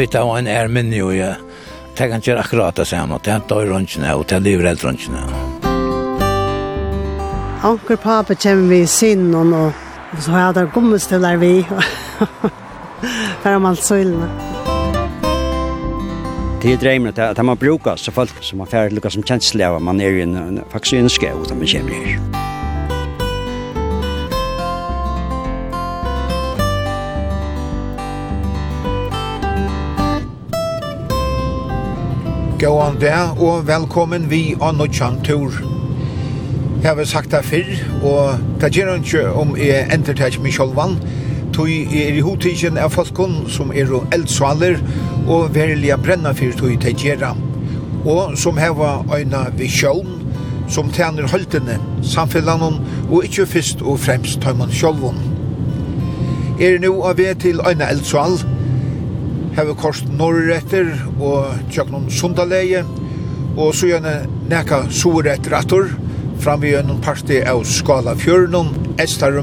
vet jag en är men nu jag Det kan inte akkurat det samma. Det tar runt nu och det lever helt runt nu. Anker pappa kommer vi i sin och så har det gummistövlar vi. För om allt sölna. Det är drömmen att, man brukar så folk som har färdigt lyckas som känsla av man är ju en, faktiskt en skål där man kommer här. Gåan der, og velkommen vi av Notjan Tur. Jeg har sagt det før, og det gjør ikke om jeg entertager meg selv vann, tog er i hodtidgen av folkene som er og eldsvaler, og verilige brenner for tog til gjøre. Og som heva øyne visjon, som tjener holdene, samfunnet, og ikke først og fremst tar man selv. Er nå av ved til øyne eldsvaler, hever kost norretter og tjøknum sundaleie, og så gjerne neka soretter attor, fram vi gjennom parti av skala Fjörnum, Estar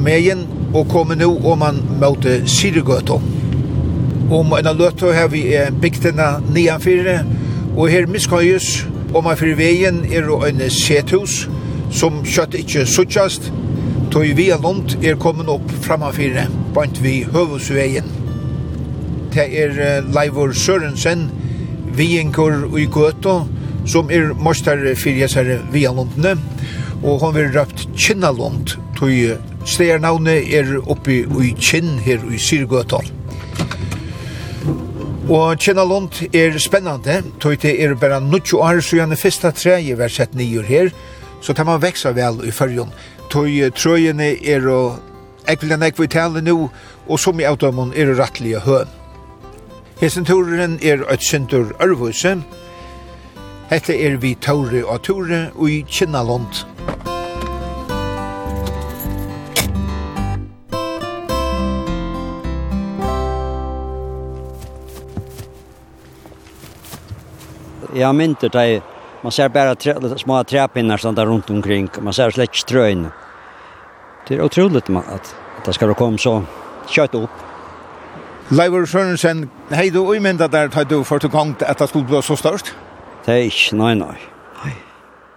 og kommer nu om man møte Sirigøto. Om en løtto har vi bygdena nedanfyrre, og her miskøyes, om man fyrir veien er en sethus, som kjøtt ikkje suttjast, tog vi er kommet opp framanfyrre, bant vi høvusveien det er Leivor Sørensen, Vienkur i Gøto, som er mostar fyrir jæsare Vialundne, og hon vil røpt Kinnalund, tog stedernavnet er oppi i Kinn her i Syrgøto. Og Kinnalund er spennande, tog det er bare 90 år, så gjerne fyrsta treje var sett nyer her, så tar man veksa vel i fyrjon. Tog trøyene er og ekvillan ekvitalene nu, og som i automun er rattlige høn. Hesen turen er et sindur ørvuse. Hette er vi Tore og Tore og i Kinnalund. Jeg mynter deg, man ser bare tre, små træpinnar standa rundt omkring, man ser slett strøyne. Det er otroligt at, at det skal komme så kjøtt opp. Leivor Sørensen, hei du uimynda der tar du for til gongt at det skulle bli så størst? Det er ikke, nei, nei.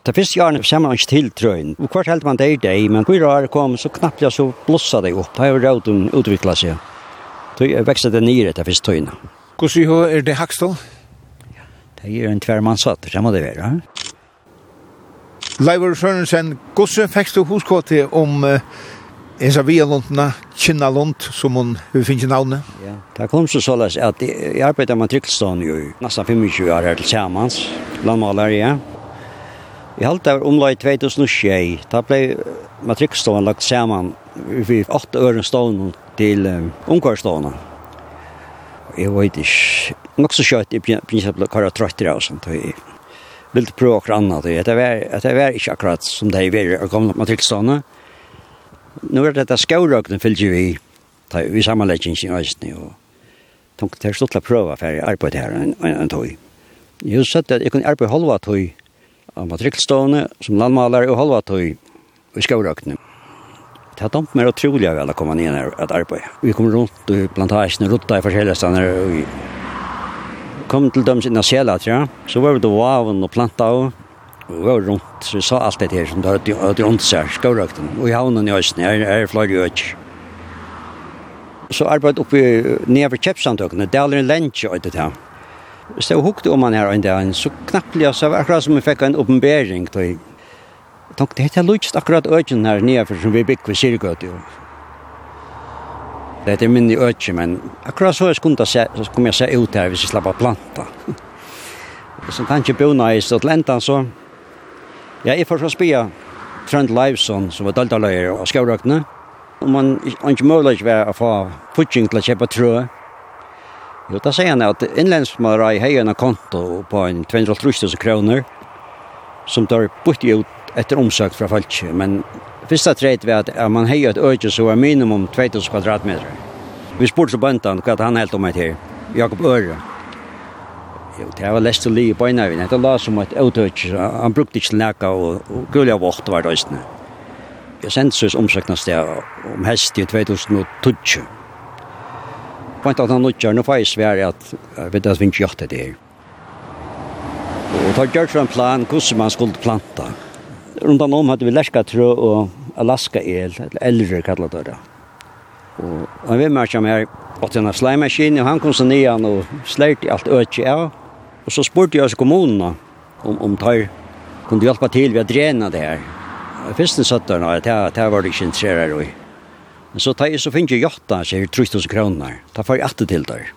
Det første gjerne kommer man ikke til trøyen. Og hvert helt man det er det, men hvor år kom så knappt jeg så blossa det opp. Det Her har råden utviklet seg. Det vekste det nye etter første tøyene. Hvordan er det hakstå? Det er en tverrmannsatt, det må det være. Leivor Sørensen, hvordan fikk du huskått om uh, En så via Lundna, Kynna Lund, som hon hur finns navnet? Ja, det kom så så løs at jeg arbetar med Tryckelstan jo nesten 25 år her til Samans, landmaler, ja. Jeg halte det var omlai 2006. Da ble matrikkstående lagt saman vi åtte øren stående til um, ungarstående. Jeg vet ikke, nok så kjøtt i prinsippet hva jeg trøtter av sånt. og Jeg ville prøve akkurat annet. Det var, det var ikke akkurat som det er i gamle matrikkstående nu er dette skaurøkene fyllt vi i sammenlegging i Østene, og tok til stått til å prøve for jeg arbeid her en, en, en tog. Jeg sett at jeg kunne arbeid halva tog av matrikkelstående som landmaler og halva tog i skaurøkene. Det har dømt mer utrolig vel å komme ned her og arbeid. Vi kom rundt i plantasjene, rutta i forskjellige steder, og vi kom til dem sine sjela, tror jeg. Så var vi til vaven og planta og Vi var rundt, så vi sa alt det her som det hadde rundt seg, skårøkten. Og i havnen i Østen, her er flere øker. Så arbeid oppi nede ved kjøpsandøkene, det er aldri en lensje og det her. Så jeg hukte om han her en dag, så knapplig, så var akkurat som vi fikk en oppenbering. da Jeg tenkte, det er lukst akkurat øken her nede, for som vi bygg ved Sirgøt, jo. Det er minne øke, men akkurat så jeg skulle se, så kom jeg se ut her hvis jeg slapp av planta. Så kan ikke nøy, så til enda så, Ja, jeg får så spia Trent Leivson, som var daltaløyer av skjøvrøkene. Og man har ikke mulig å få futsing til å kjøpe trø. Jo, da sier han at innlensmere i heien konto på en 230 kroner, som tar bytte ut etter omsøkt fra folk. Men første treit var at man heier et øyne som var minimum 2000 kvadratmeter. Vi spurte så bøntan hva han helt om et her, Jakob Øre. Jo, det var lest å li i beina vi. Det la som et avtøk. Han brukte ikke leka og, og gulja vårt var det røysene. Jeg sendte søs omsøkna sted om hest i 2012. Point at han utgjør, nå får jeg svære at jeg vet at vi ikke gjør det her. Og tar gjørt for en plan hvordan man skulle planta. Rundt om hadde vi lerska trø og Alaska el, eller eldre kallet det da. Og han vil merke meg her, at han har sleimaskin, og han kom så nian og slert i alt øtje av. Og så spurte jeg oss kommunene om, om tar kunne hjelpe til ved å drene det her. Først den søtteren, det, det var det ikke interesseret i. Men så tar jeg så finner jeg jotta, sier 3000 kroner. Da får jeg alltid til der.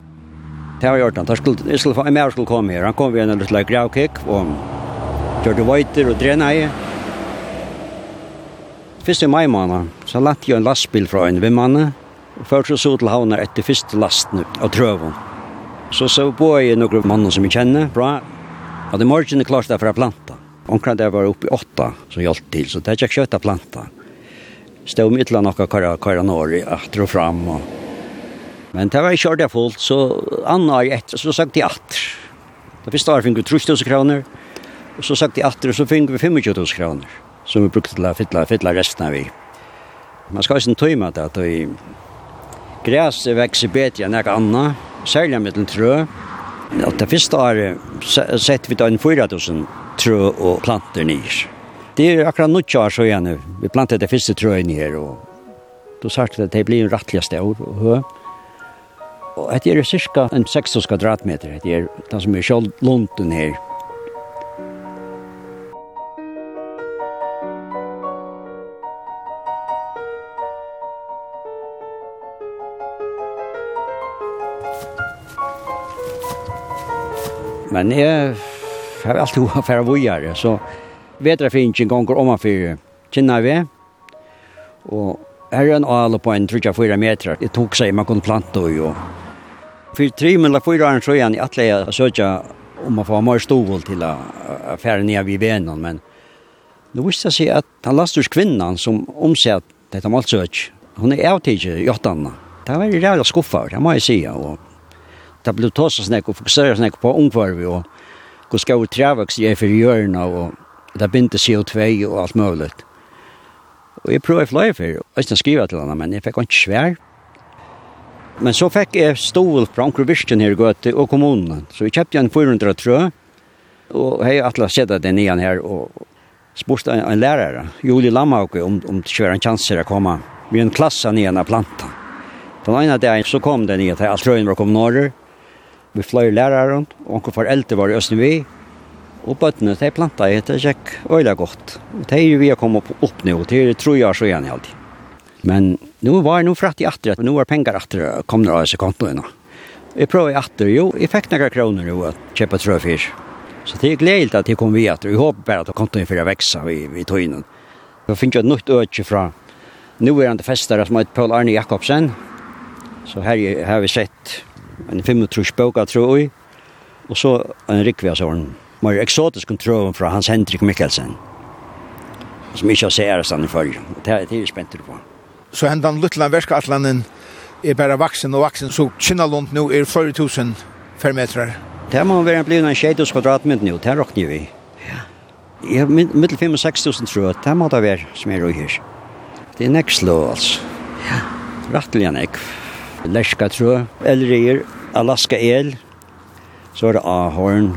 Det har jeg gjort han. Da skulle, jeg skulle, få en mer skulle komme her. Han kom ved en liten gravkikk og kjørte vøyter og drene i. Først i mai måned, så lette jeg en lastbil fra en vimmanne og først så til havner etter første lasten av trøven. Så så på jeg noen mannen som jeg kjenner bra, at det morgen er klart det for å planta. Omkring det var oppe i åtta som hjalp til, så det er ikke kjøtt å planta. Stod mitt eller noe kvar, kvar norr i atter og fram. Og... Men det var ikke ordentlig fullt, så anna år etter, så sagt de atter. Det første året fikk vi 3000 kroner, og så sagt de atter, og så fikk vi 25 000 kroner, som vi brukte til å fylle, fylle resten av vi. Man skal ikke tøyme det, at græs vekser bedre enn jeg annet, særlig med den trø. Og det første året sett vi da en 4000 trø og planter nyer. Det er akkurat noe år så igjen. Vi plantet det første trøet nyer, og då sa at det blir en rettelig stor og høy. Og det er cirka en 6 kvadratmeter. Det er det som er kjølt lunt her. Men jeg har alltid hva for å vågjere, så vet jeg finnes en gang om man får kjenne vi. Og her er en ale på en 3-4 meter. det tok seg, man kunne plante og jo. For tre eller fyra år så igjen, jeg atle jeg søkja om man får mer stovål til å fære ned vid venen, men nå visste jeg seg at han lasters kvinnan som omsett dette malsøk, hun er avtidig i åttene. Det var veldig rævlig skuffet, det må jeg si, og det ble tås og snakk og fokusere snakk på omkvarvet og hvor skal vi trevaks jeg for hjørna og det binde CO2 og alt mulig. Og jeg prøvde flere for, og jeg skriva til henne, men jeg fikk ikke svær. Men så fikk jeg stål fra Anker Virsten her gått og kommunen. Så jeg kjøpte en 400 trø, og jeg har sett den igjen her, og spørste en, en lærere, Julie Lammauke, om, om det kjører en chanser å komme med en klasse nye av planta. Den ene dagen så kom den nye til alt trøyen var kommet norr, vi fløy læreren, og onkel foreldre var i Østnevi, og bøttene, de planta i det gikk øyla godt. Og de er vi har kommet opp, nå, det er tror jeg så igjen i alltid. Men nu var nu fratt i atter, nu var pengar atter, kom det av seg kontoen. Jeg prøver i atter, jo, jeg fikk noen kroner jo, at kjøpe trøfyr. Så det er gledelig at jeg kom vi atter, jeg håper bare at kontoen fyrir veksa i, i tøynen. Jeg finner jo et nytt øke fra nu er han til festare som heter Paul Arne Jakobsen. Så her har vi sett en 35 bøker, tror jeg, og så en rikve av sånn, mer eksotisk kontroll fra Hans Henrik Mikkelsen, som ikke har sett stedet før. Det er jeg spent på. Så hendan Lutland Verskatlanden er bara vaksen og vaksen, så Kinnalund nu er 40.000 000 fermetrar. Det må være blitt en tjejdus kvadratmeter nu, det råkner vi. Ja. Mittel 5-6.000 tror jeg, det må det være som er og her. Det er nekslå, altså. Ja. Rattelig nekv. Leska trø, Elrier, Alaska el, så er det ahorn,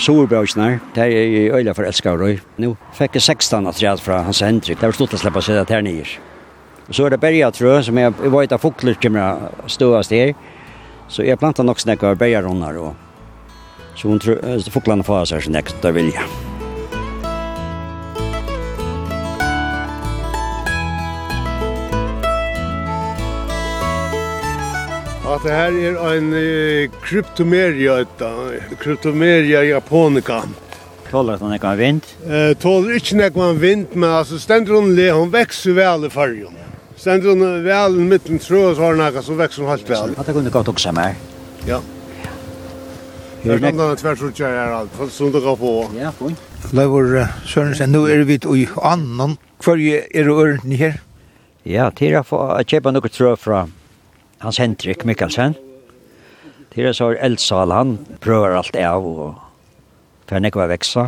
Sorbrøkene, det er i øyla for elskar. Nå fikk jeg 16 atreat fra Hans Hendrik, det var stort å slippe å se det her nye. Så er det Berga trø, som jeg, jeg var et av fokler kommer ståast her. Så jeg plantet nok snakker bergarunner, og så hun tror, foklene får seg snakker, det vil jeg. at det her er en uh, kryptomeria, et kryptomeria japonica. Tåler han ikke en vind? Uh, tåler ikke en vind, men altså stender hun le, hun vekser vel i fargen. Stender hun vel i midten trø, og så har hun noe som vekser hun helt vel. At det kunne gått også mer. Ja. Jeg kan da tvers ut her alt, for sånn du kan få. Ja, fint. Leivor Sørensen, nå er vi i annan. Hvor er du ørende her? Ja, til å få kjøpe noe trø fra Hans Hendrik Mikkelsen. Til jeg så er eldsal han, prøver alt av og ferne ikke var veksa.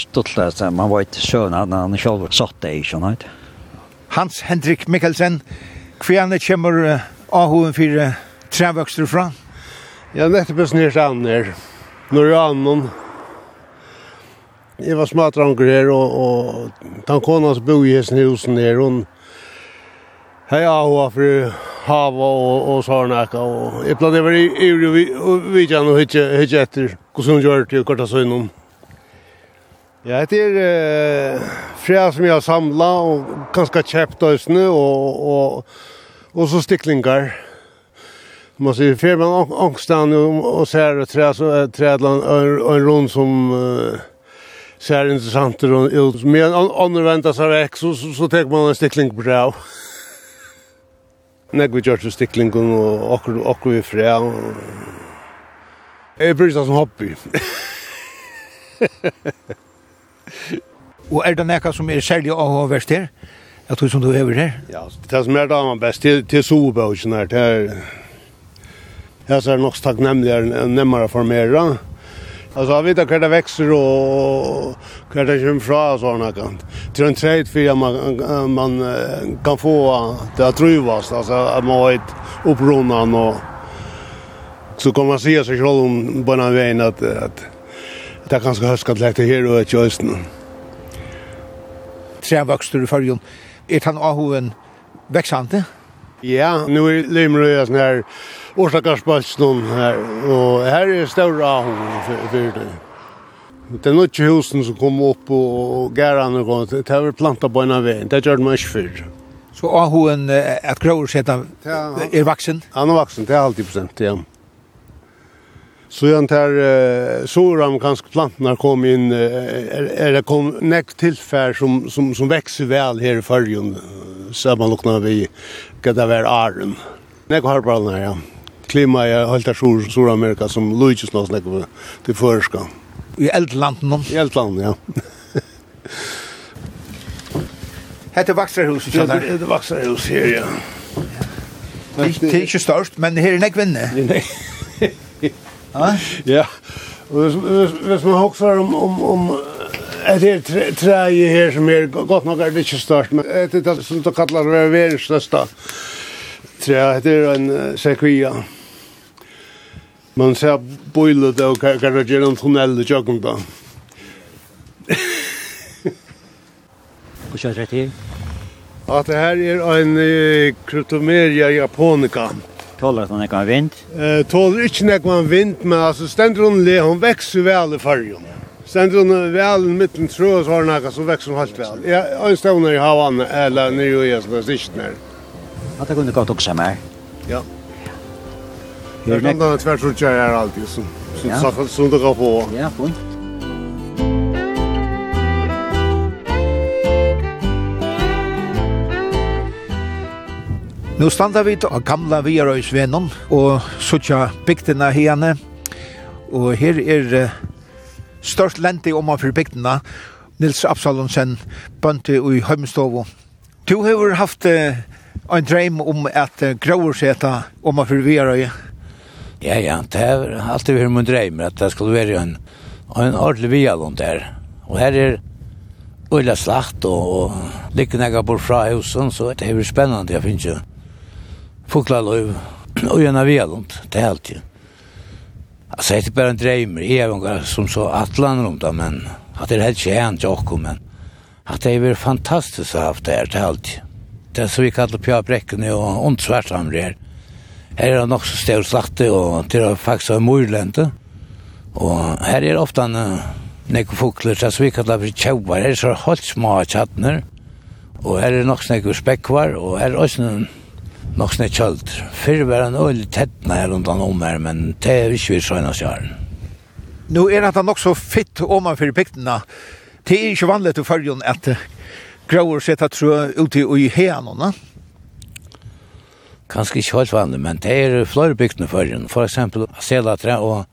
Stuttet, man var ikke søvn, han selv satt det ikke, nei. Hans Hendrik Mikkelsen, hvordan kommer Ahoen for trevøkster fra? Ja, nettopp er snirt an her. Når jeg annen, jeg var smadranger her, og, og den kona som bor i hesten i husen her, hun, og Hei, ja, for hava och og såna og och planer var i uri vi kan og hitje hitta efter hur som gör till korta så inom. Ja, det er eh frä som jag samla och ganske köpt och og, och och och så sticklingar. Man ser fel man ångstan och ser tre så trädlan en rund som uh, ser intressant ut. Men annorlunda så väx så så tar man en stickling det Nek vi gjør til stiklingen og okkur, okkur vi frea. Jeg bryr seg som hobby. og er det nekka som er særlig avhåverst her? Jeg tror som du er her. Ja, det som er da man best til, til sovebøkken her, det er... Jeg ser nok takknemligere, nemmere for mer, da. Alltså jag vet att det växer och hur det kommer fra och sådana kan. Till en trade för man, man kan få det att truvas. Alltså att man har ett upprunnan och så kan man se sig själv om på den vägen att, att det är ganska höskat lätt här och ett just nu. Trävöxter i färgen. Är han ahoven växande? Ja, nu är Limrö sån här Årsakarsbalsen her, og her er større avhånd for det. Det er nok husen som kom opp og gæren og gått, det har vært plantet på en av veien, det gjør det ikke før. Så avhånden at grøver sett er vaksen? Han er vaksen, det er alltid prosent, ja. Så jag tar så de kanske plantorna kom in är det kom näck tillfär som som som växer väl här i förjun så man locknar vi kan det vara arren. Näck har bara ja klima i halta sur Suramerika som Luigi snart snackar till förska. I eldlanden. I eldlanden, ja. Hette Vaxarhus, ja. Det är Vaxarhus här, ja. Det är inte störst, men här är näck vinne. Ja. Ja. Och hvis man hoxar om om om Det är träje här som är gott nog är det inte störst, men det är det som de kallar det världens största. Träje, det är en sekvia man ser boilet og kan det gjøre en tunnel i kjøkken da. Hva kjører det til? At det her er en kryptomeria japonica. Tåler at man ikke har vind? Eh, tåler ikke nek man vind, men altså stender hun le, hun vekser vel i fargen. Stender hun vel i midten trå, så har hun nekka, så vekser hun halvt vel. Ja, en stavner i havan, eller nere i er ikke nere. At det kunne gått også mer? Ja. Ja. Det är någon tvärs och kör här alltid så så så som, det går på. Ja, fint. Nu standa vi av gamla Viarøysvenon og suttja bygdina hene. Og her er størst lente om for bygdina. Nils Absalonsen bønti i Høymstovo. Du har haft en dreim om at gråurseta om for Viarøy. Ja, ja, det har alltid vært min dröm at det skulle være en, en ordentlig vialund der. där. Och här är öjla og och, och lyckorna bort fra husen så det er spennende, jeg finner ikke ju fåglarlöv och gärna vialund, det er alltid. Altså, det er bare en dröm, jeg er några som så atlan runt om men at det er helt tjänt jag men at det är fantastisk å ha haft det her, det er alltid. Det er så vi kallar Pia Brekkene og ont svärthamrer. Mm Her er det nok så stor slakte, og det er faktisk en morlente. Og her er ofte en nekker fukler, så vi kallar for tjauvar. Her er så holdt små tjattner, og her er nok nekker spekkvar, og her er også nok snett kjølt. Fyrr var en øyelig tettna her rundt han om her, men det er ikke vi sånn oss gjør. Nå er det nok så fitt om man for piktene. Det er ikke vanlig til følgen at grauer setter trø ute i heanene kanskje ikke helt vanlig, men det er flere bygdene for den. For eksempel Selatra og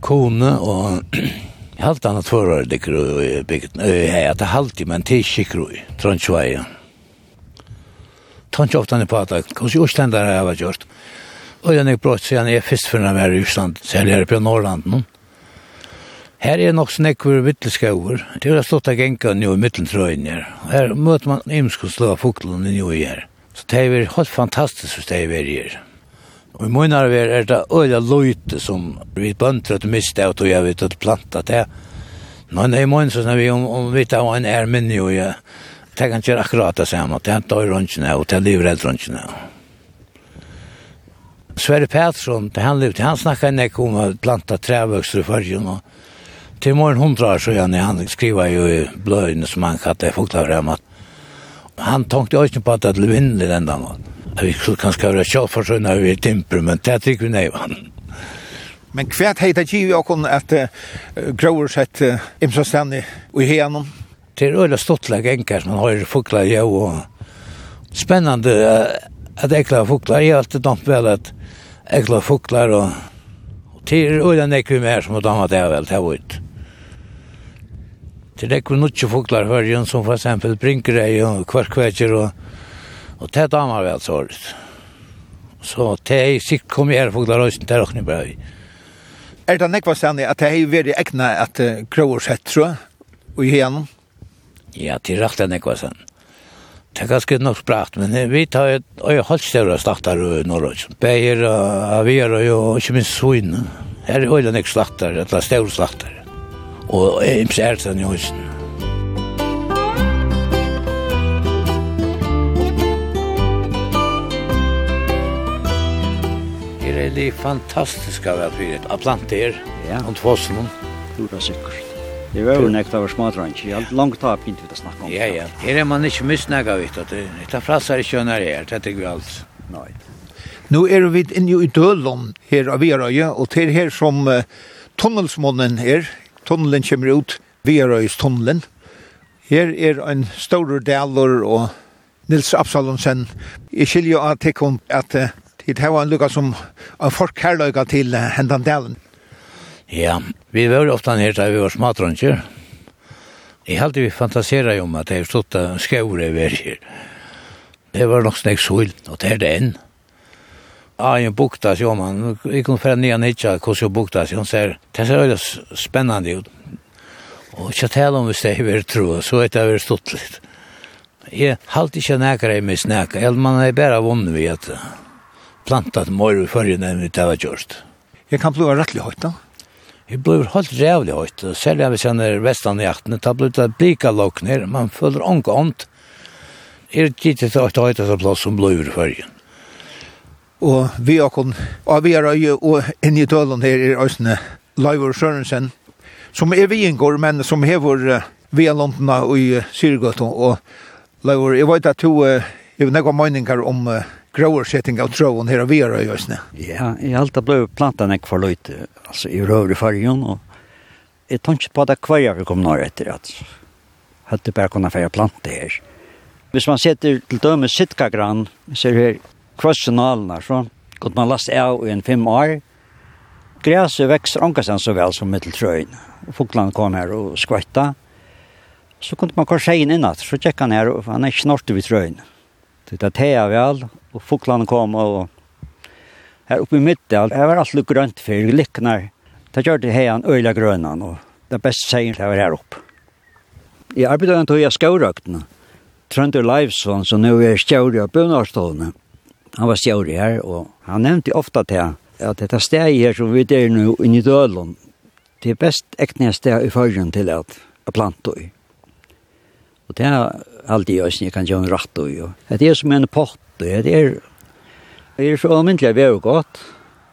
Kone og halvt annet forår ligger i bygdene. Ja, det er halvt, men det er ikke kroi, Trondkjøya. Trondkjøya ofte han er på at kanskje Østlendere har vært gjort. Og jeg har brått siden jeg er først for å være i Osland, selv her på Norrland nå. Her er nok snekker vittelskauer. Det er stått av genka nå i mitteltrøyen her. Her møter man imskonsla fuglene nå i her det er helt fantastisk hvis det er her. Og i munnen av er det øyla løyte som vi bønter at miste av tog jeg vet at planta det. Nå er i munnen så vi om, om vi tar en er minne og jeg det kan ikke akkurat det samme. Det er døy rønnsene og det er liv redd. Sverre Pettersson, det han levde, han snakket nek om å planta trevøkster i fargen. og til morgen hundra år så han, han skriva jo i bløyene som han kallte folklavram at han tångte ju inte på att det vinner den där. Vi skulle kanske vara självförsörjande över timper, men det tycker vi nej vann. Men kvärt heita giv jag kon att uh, grower sett uh, imsa stanni och igenom. Det är öle stottla gänkar man har fåglar ju och spännande uh, att äckla fåglar har alltid damp väl att äckla fåglar och, och det är öle nekvi mer som har damma det väl det har varit. Det er ikke noe fugler hører som for eksempel brinker deg og kvarkvekker og, og det er damer vel så året. Så det er sikkert kommer her fugler høysen til åkne bra vi. Er det nekva stendig at det er veldig ekne at uh, kroer sett, tror jeg, og igjennom? Ja, det er rett enn nekva stendig. Det er ganske nok spratt, men vi tar et øye halvstøvra slaktar i Norrøys. Beier, avier og ikke minst svin. Her er øye nek slaktar, eller støvra slaktar og jeg imser den i husen. Her er det fantastiska vi har fyrt av planter, ja. om Du er sikkert. Det var jo nekt av smadransj, jeg har langt av begynt vi å snakke om. Ja, ja. Her er man ikke misnægget, vet du. Det er frasar ikke under her, det er ikke alt. Nei. Nu er vi inne i Dølon her av Verøye, og til her som uh, tunnelsmånen er, tunnelen kommer ut, Vierøystunnelen. Her er en stor deler og Nils Absalonsen. Jeg skiljer at det kom at det var en lukka som en forkærløyga til hendan delen. Ja, vi var ofte her da vi var smatrønker. Jeg halte vi fantaserer om at det er stått og vi er her. Det var nok snakk sol, og det er det enn. Ja, en bukta, sier man. Vi kom för nya nitcha hur jag buktar sig. Hon säger, det ser veldig spennende ut. Og ikke tale om hvis det er vi tro, så er det väldigt stått litt. Jeg halte ikke nækere i mig eller man er bare vunnen vid at plantat mor i förrän när det var gjort. Jeg kan bli rettelig høyt da. Det blir helt rävligt högt. Selv om vi kjenner västan i jakten. Det blir ett blika lock ned. Man följer er Det är ett litet høyt högt plass som blir i förrän og vi har kun av vi øye og inn i tølen her er Øsne Leivor Sørensen som er vi inngår men som hever vi er londona og i Syrgøtta og Leivor, jeg vet at du uh, er nekva møyningar om uh, gråersetting av tråden her av vi er Øsne Ja, jeg har alltid blei plantet nek for løyt altså i røvre fargen og jeg tar ikke på det hver jeg kom nær etter at hadde bare kunnet fære plante her. Hvis man setter til døme sitkagran, ser her kvasjonalene, så kunne man laste av i en fem år. Græset vekster ankersen så vel som mitteltrøyen. Fuglene kom her og skvætta. Så kunne man kanskje inn innat, så tjekk han her, og han er ikke snart vid trøyen. Det er teia vel, og fuglene kom, og her oppe i midten, det var alt litt grønt for liknar. Det gjør det heian øyla grønnen, og det beste seier det var her oppe. Jeg arbeider en tog i skaurøktene. Trønder Leivsson, som nå er jeg skjøret av bønarstående. Han var stjåri her, og han nevnte ofta til at dette steg her som vi er nå inn i Dølund, det er best ekne steg i fargen til at jeg planter i. Og det er alltid jeg som jeg kan gjøre en ratt i. Det er som en pott, det er, det er så omyndelig vi er godt.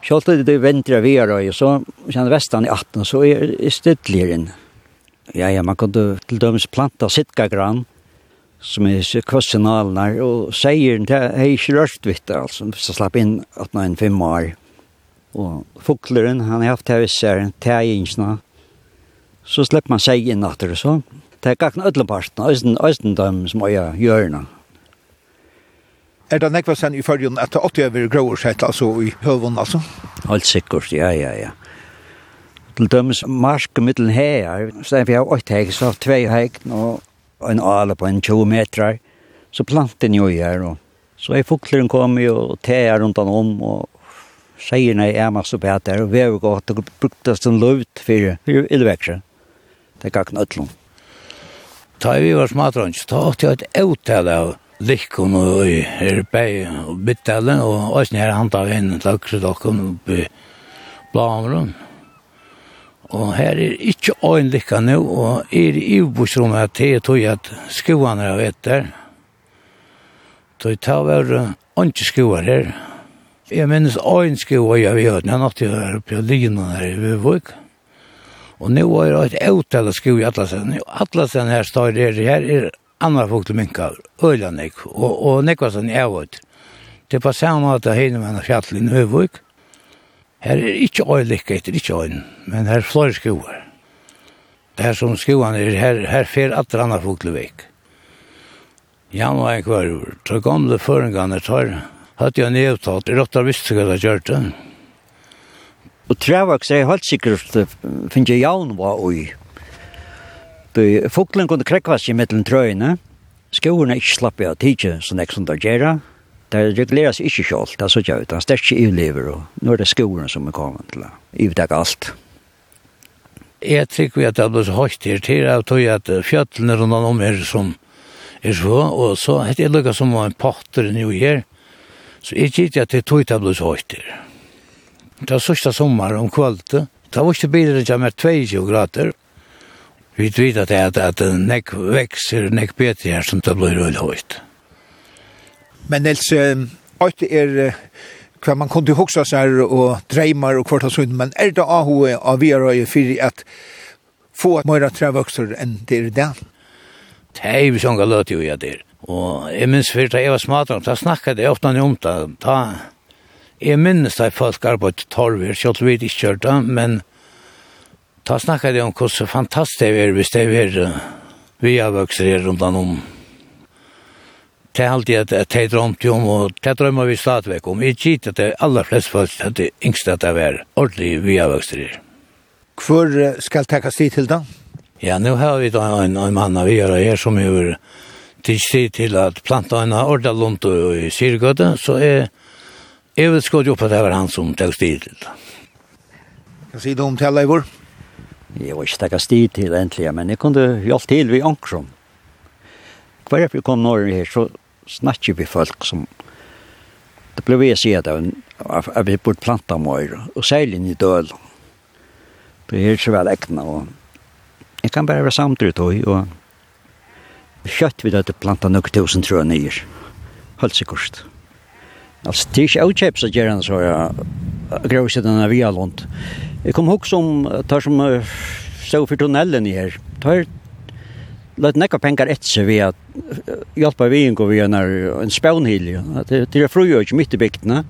Selv det det venter vi er, og så kjenner vestan i 18, så er det stedligere inn. Ja, ja, man kunne til dømes planta sitka grann, som er kvøssenaler, og sier at jeg er ikke rørt vitt, altså, hvis jeg slapp inn at nå en fem år. Og fukleren, han har haft tevisser, teingsene, så slipper man seg inn etter og så. Det er gakken ødleparten, øysten, øysten dem som øya hjørna. Er det nekva sen i følgen etter 80 over gråårsett, altså i høvun, altså? Helt sikkert, ja, ja, ja. Til dømes marske middelen her, så er vi har 8 heg, så har tvei heg, og en ale på en 20 meter, så planten jo her, og så er fukleren kommet og teer rundt han om, og seierne er masse på etter, og vever gått og brukt bruktes en løvd for, for ildvekkere. Det gikk en øtlom. Da vi var smatrønns, da åtte jeg et avtale av Likkon og Erbei og Bittelen, og også nere han tar inn til Øksedokken oppe i Blamrund. Og her er ikke øyn lykka nu, og er i ubosrommet at det er tog at skoene er vet der. Så jeg tar vel ikke skoer her. Jeg minnes øyn skoer jeg vet, gjøre, jeg nått jeg er oppe i lynen her i Vøvvøk. Og nå er det et åttale skoer i Atlasen. Atlasen her står der, her er andre folk til minka, øyla nek, og, og nekvasen er avut. Det er på samme måte henne med fjall i Nøvvøk. Her er ikke øylikk etter, ikke øyn, men her er flere skoer. Det her som skoene er, her, her fer at det andre fuglevik. Jan var en kvar ur. Så gamle føringene tar, hadde jeg nedtatt, råttar visste hva det gjør det. Og Trevaks er helt sikkert finnes jeg jan var ui. foklen kunne krekva seg mellom trøyene. Skoene ikke slapp jeg av tidsi, sånn jeg som det gjør det. Det regulerer seg ikke selv, det er så gjør det. Det er ikke ivlever, og nå er det skolen som er kommet til å ivdekke alt. Jeg tror vi at det er blitt høyt her til, jeg tror at fjøtlene rundt om er som er så, og så heter jeg lukket som en potter nå her, så jeg tror at det tog det er blitt høyt her. Det er sørste sommer om kvalitet, det var ikke bedre til med 22 grader, Vi vet at det er at, at nek vekser, nek bete her som det blir røyla høyt. Men Nils, alt er hva man kunne huske seg og dreimar og kvart og hund, men er det av hva av vi er fyrir at få at møyra tre enn det er det? Det er vi sånn løt jo ja, det er. Og jeg minns fyrir da jeg var smadran, da snakket jeg ofta om det. Da, jeg minns da folk arbeid torver, selv vi ikke kjørte, men da snakket jeg om hvordan fantastisk det er hvis det er vi er vokser rundt om det er alltid at det er drømt om, og det drømmer vi stadigvæk om. Jeg gitt at det aller flest folk at det yngste at det er ordentlig vi har vokster i. Hvor skal det takkes tid til da? Ja, nå har vi da en, en mann av gjøre her som gjør tid til at planta en ordentlig lunt i syrgøte, så er jeg vil skåde opp at det var han som takkes tid til da. Hva sier du om til Leivor? Jeg var ikke takkes tid til endelig, men jeg kunne hjelpe til ved Ankrum. Hver jeg kom når her, så snakke vi folk som det ble vi å si at vi burde planta mer og seilen i døl. Det er så vel ekne og jeg kan bare være samtidig tog og kjøtt vi dette planta nok tusen tror jeg nyer holdt seg kost altså det er ikke avkjøp så gjør han så jeg grøy seg denne via lånt jeg kom hok om tar som stå for tunnelen i her. Tar lät nekka pengar ett så vi att hjälpa vi in går vi när en spånhilje det det är fröjer inte mitt i bygden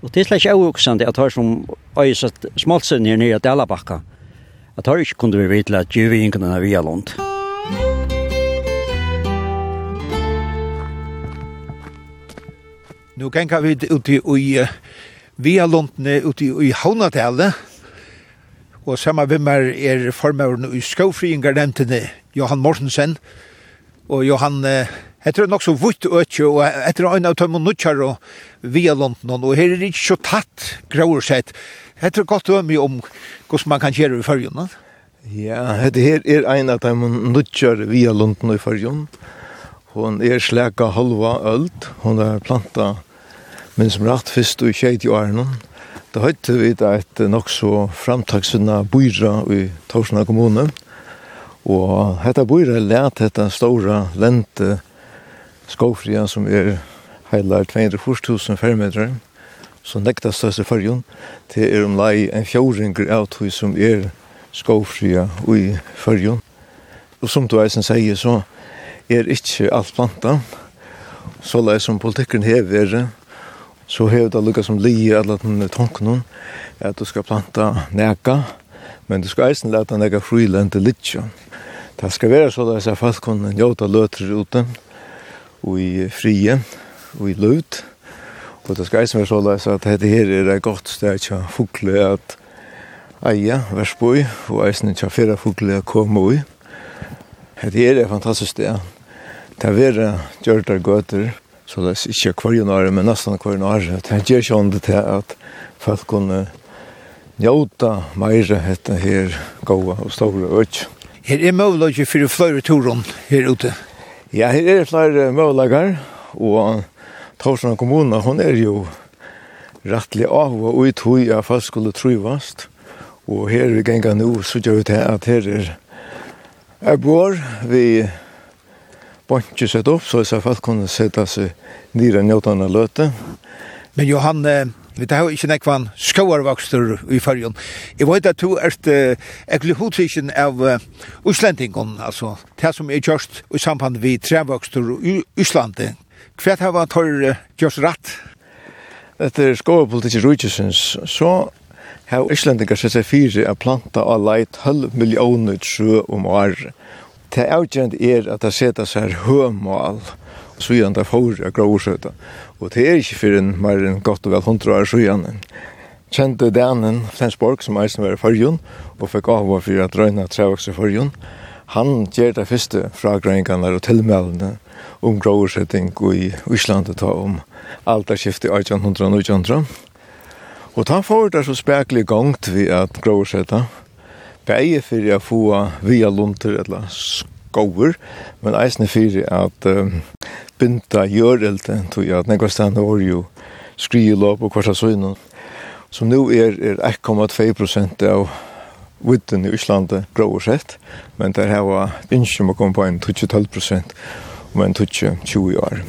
och det är slash också att har som öjs att smalsen ner ner till alla backa att har inte kunde vi veta att ju vi in kunde vi är långt Nu kan vi ut i i via Lundne ut i i Havnatelle og saman med meg er formøren i skofriingar nevntene Johan Mortensen, og Johan, eh, jeg tror nok så vutt øtje, og jeg tror en av tømme nødkjær og via London, og her er ikke så tatt grauer sett. Jeg tror godt ømme om hvordan man kan gjøre i følgen. Ja, det her er en av tømme nødkjær via London i følgen. Hon er slæka halva öld, hon er planta, men som rett fyrst og tjeit i åren. Da høytte vi et nok så framtaksunna byra i Torsna kommune, Og hetta bøyre lært hetta stora lente skofria som er heilar 240.000 fermetrar, som nekta største fyrjon, til er om lei en fjóringer av tog som er skofria i fyrjon. Og som du eisen sier, så er ikkje alt planta, så lei som politikken hever, så hever det lukka som li alla den tanken at du skal planta neka, men du skal eisen leta neka frilente litja. Det skal være så at jeg folk kunne njóta løter ute og i frie og i løt. Og det skal eisen være så at dette her er et godt sted til fugle at eie, versboi, og eisen til fyrre fugle at komme ui Dette her er et fantastisk sted. Det er være gjørter gøter, så det er ikke hver nare men nesten hver nare Det er ikke åndet til at folk kunne njóta meira hetta her góa og stóra økjum. Her er møvlager for flere turen her ute. Ja, her er flere møvlager, og Torsland kommune, hun er jo rettelig av og ut hui av folk skulle trivast. Og her vi genga nå, så gjør vi til at her er er bor, vi bantje sett opp, så jeg folk kunne sette seg nere njøtene løte. Men Johan, Vi tar jo ikke nekvann skoarvokster i fyrjon. Jeg vet at du er eklig hodtrykjen av Øslendingen, altså det som er gjørst i samband vi trevokster i Øslandet. Hva har vært tar gjørst rett? Etter skoarpolitikken rujtjesens, så har Øslendingar sett seg fire av planta av leit halv millioner trø om året. Det avgjent er at det setter seg høymål sujan der for av gråsøta. Og det er ikke for en mer enn godt og vel hundra år sujan. Kjente Danen Flensborg, som eisen var i Førjun, og fikk av avhå for at røyna trevaks i Førjun. Han gjør det første fra grøyngene og tilmeldene om gråsøting i Island og ta om alt er skiftet i 1800 og 1900. Og ta for det så spekelig gongt vi at gråsøta. Begge fyrir å få via lunter eller skover, men eisne fyrir at um, binta gjørelten, tog jeg at nekva stand var jo skrielop og kvarsa søgnen. Så nu er, er 1,2 av vidden i Íslandi grovsett, men der hava innsjum å komme på en 12 prosent, men 20 år.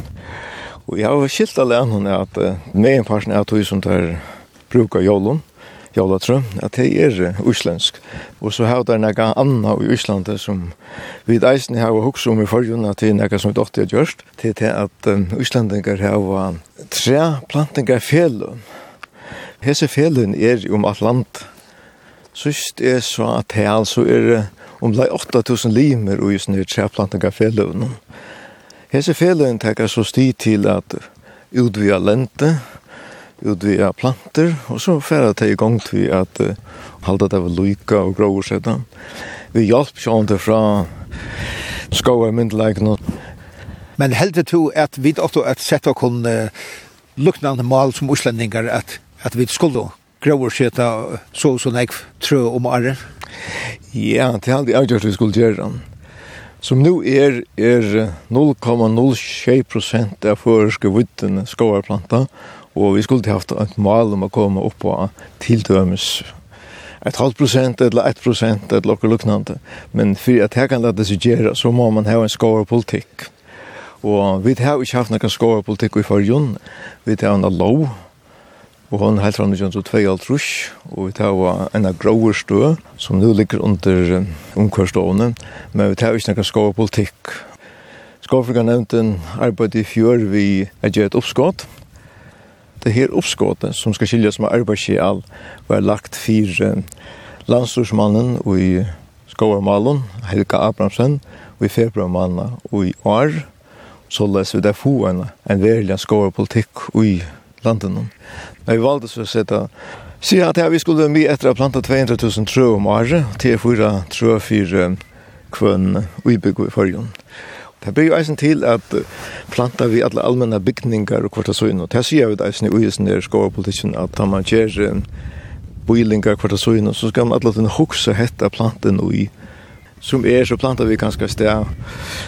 Og jeg har skilt alene annan at uh, med en parten er tog som der brukar jólun, jólatru, at det er uslensk. Og så har det nekka anna i Íslandi som vi eisen har hugsa om i forrjun at det er nekka som vi dotter har gjørst, til det at um, Íslandingar har tre plantingar felun. Hese felun er om alt land. Sist er så at det altså er om um, 8000 limer og just sånne tre plantingar felun. Hese felun tekkar så sti til at utvia lente, utvia planter, og så færa det i gang til at uh, halda det var lyka og grå og sætta. Vi hjalp sjån det fra skoa i. Men heldig to at vi åtto at sette kun uh, luknande mal som uslendingar at, at vi skulle grå og sætta så og sånn eik trø om året? Ja, det er aldri avgjort vi skulle gjøre Som nu er, er 0,07 prosent av føreske vittene skoarplanta, Og vi skulle haft et mål om å komme opp på tildømes et halvt prosent eller ett prosent eller noe luknande. Men for at jeg kan det seg gjøre, så må man ha en skårepolitikk. Og vi har ikke haft noen skårepolitikk i forrige. Vi har en lov, og hun helt fram til 2002, og vi tar en av grover stø, som nå ligger under omkvarstående, men vi tar ikke noen skårepolitikk. har nevnt en arbeid i fjør vi er gjør et oppskott det her oppskåtet som skal skiljas med arbeidskjall var lagt for landstorsmannen i skovermalen, Helga Abramsen, og i februarmannen og i år, så les vi det få en, en verlig skoverpolitikk i landet. Men vi valgte så å sette Si at vi skulle mye etter å planta 200 000 trø om året, til fyra trø for kvønn og ibygg i forhånd. Det blir jo eisen til at planta vi alle allmenna bygningar og kvarta søgn, og det sier vi eisen i uisen der skovapolitikken at da man gjør boilingar kvarta søgn, så skal man alle huksa hetta planten og i som er så plantar vi ganska stær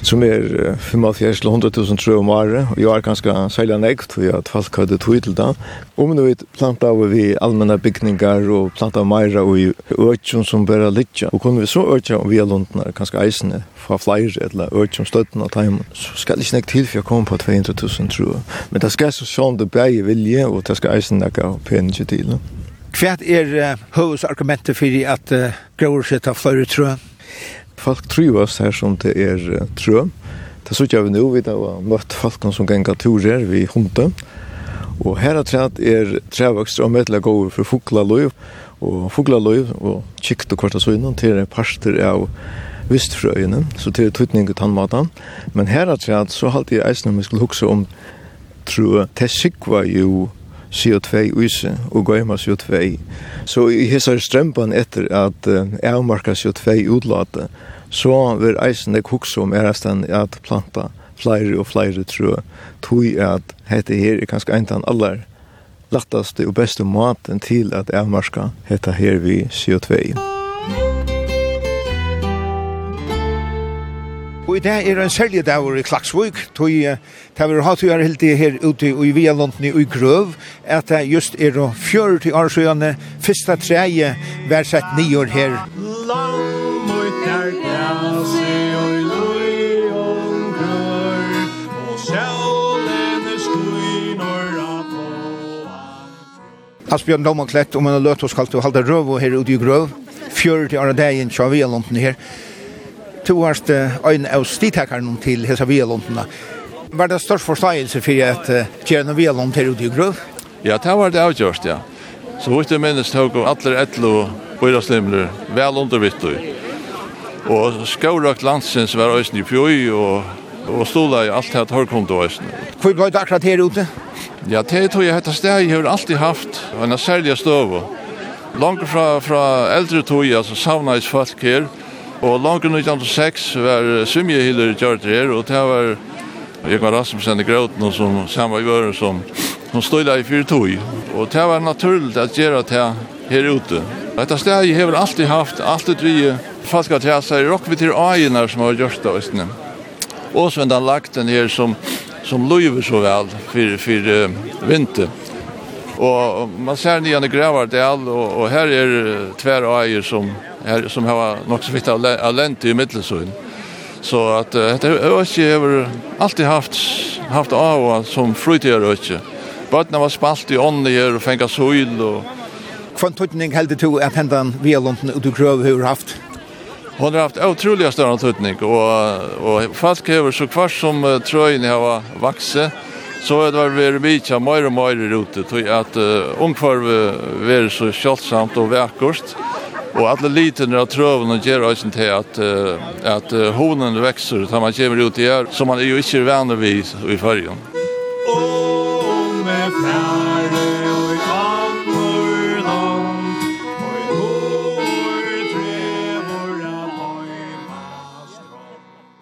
som er 45 til 100.000 trø om året, og jeg er ganska særlig nekt, vi har folk hadde tog til det. om men vi plantar vi allmänna bygningar og plantar meira og i økjum som bare litja. Og kunne vi så økja om vi er lundna ganska eisne fra flere eller økjum støtten av teimen, så skal det ikke nekt til for jeg kom på 200.000 trø. Men det skal så sånn det bæg vilje, og det skal eisne nekka penig til. Hva er uh, hovedsargumentet for at uh, grøver seg til flere trø? Folk trivas her som det er trø. Det er så ikke vi nå, vi har møtt folk som ganger turer vi hunde. Og her er træt er trævøkster og medle gode for fuglaløyv og fuglaløyv og kikt og kvarta søgnen til en parster av vistfrøyene, så til tøytning og tannmaten. Men her er træt så halte jeg eisen om vi skulle huske om trø. Det sikva jo CO2 use og gøyma CO2. Så i hessar strømpan etter at avmarka CO2 utlate, så vil eisen ek hukse om erastan at planta flere og flere trø, tog at hette her er kanskje eintan allar lattaste og beste maten til at avmarka hette her vi CO2. Og i dag er en særlig dag i Klaksvøk, tog jeg vil ha til å gjøre helt her ute i Vialonten i Grøv, at det just er å fjøre til Arsøyene, første treje, hver sett nye år her. Lam ut er gasi og løy og og sjælen er skuinor av på Asbjørn Lomaklett, om en løt oss kalt å halde røv og her ute i Grøv, fjøre til Arsøyene, tja Vialondene her to varst ein av stitakeren til hesa vialundna. Var det størst forståelse for at gjerne vialont til ute i grøv? Ja, det var det avgjørst, ja. Så vidt jeg minnes tog om alle etlo bøyraslimler vel undervitt og og skaurakt landsins var òsne i fjøy og, og stola i alt hatt hørkondo òsne. Hvor blei det akkurat her ute? Ja, det tog jeg hette steg har alltid haft en særlig støv. Langt fra, fra eldre tog, altså savnais folk her, Og langt 1906 var svimjehyller gjort her, og det var Jekvar Rasmussen i Gråten som samma gör som som stod i fyrtoj. Och det var naturligt att göra det här ute. Detta steg har alltid haft, alltid vi falska tjäsar i rock vi till ajerna som har gjort det visst Och så den lakten här som som löver så väl för för uh, vinter. Och man ser ni grann grävar det all och, och här är tvär ajer som här som har något så vitt alent i mittelsyn. Så att detta ösje har alltid haft haft av som frutigar och inte. Barnen var spalt i ånden här och fänga sol och Kvann tutning heldig to at hendan via London ut grøv hur haft? Hon har haft otroliga større tutning, og, og folk hever så kvart som uh, trøyene har vakse, så har det vært vært bitar mer og mer ute rute, til at uh, ungfarve vært så kjøltsamt og vekkert, Och alla liten där tröven och ger oss inte att att honen växer utan man kommer ut i här som man är ju inte vänner vid i färgen. Om med färgen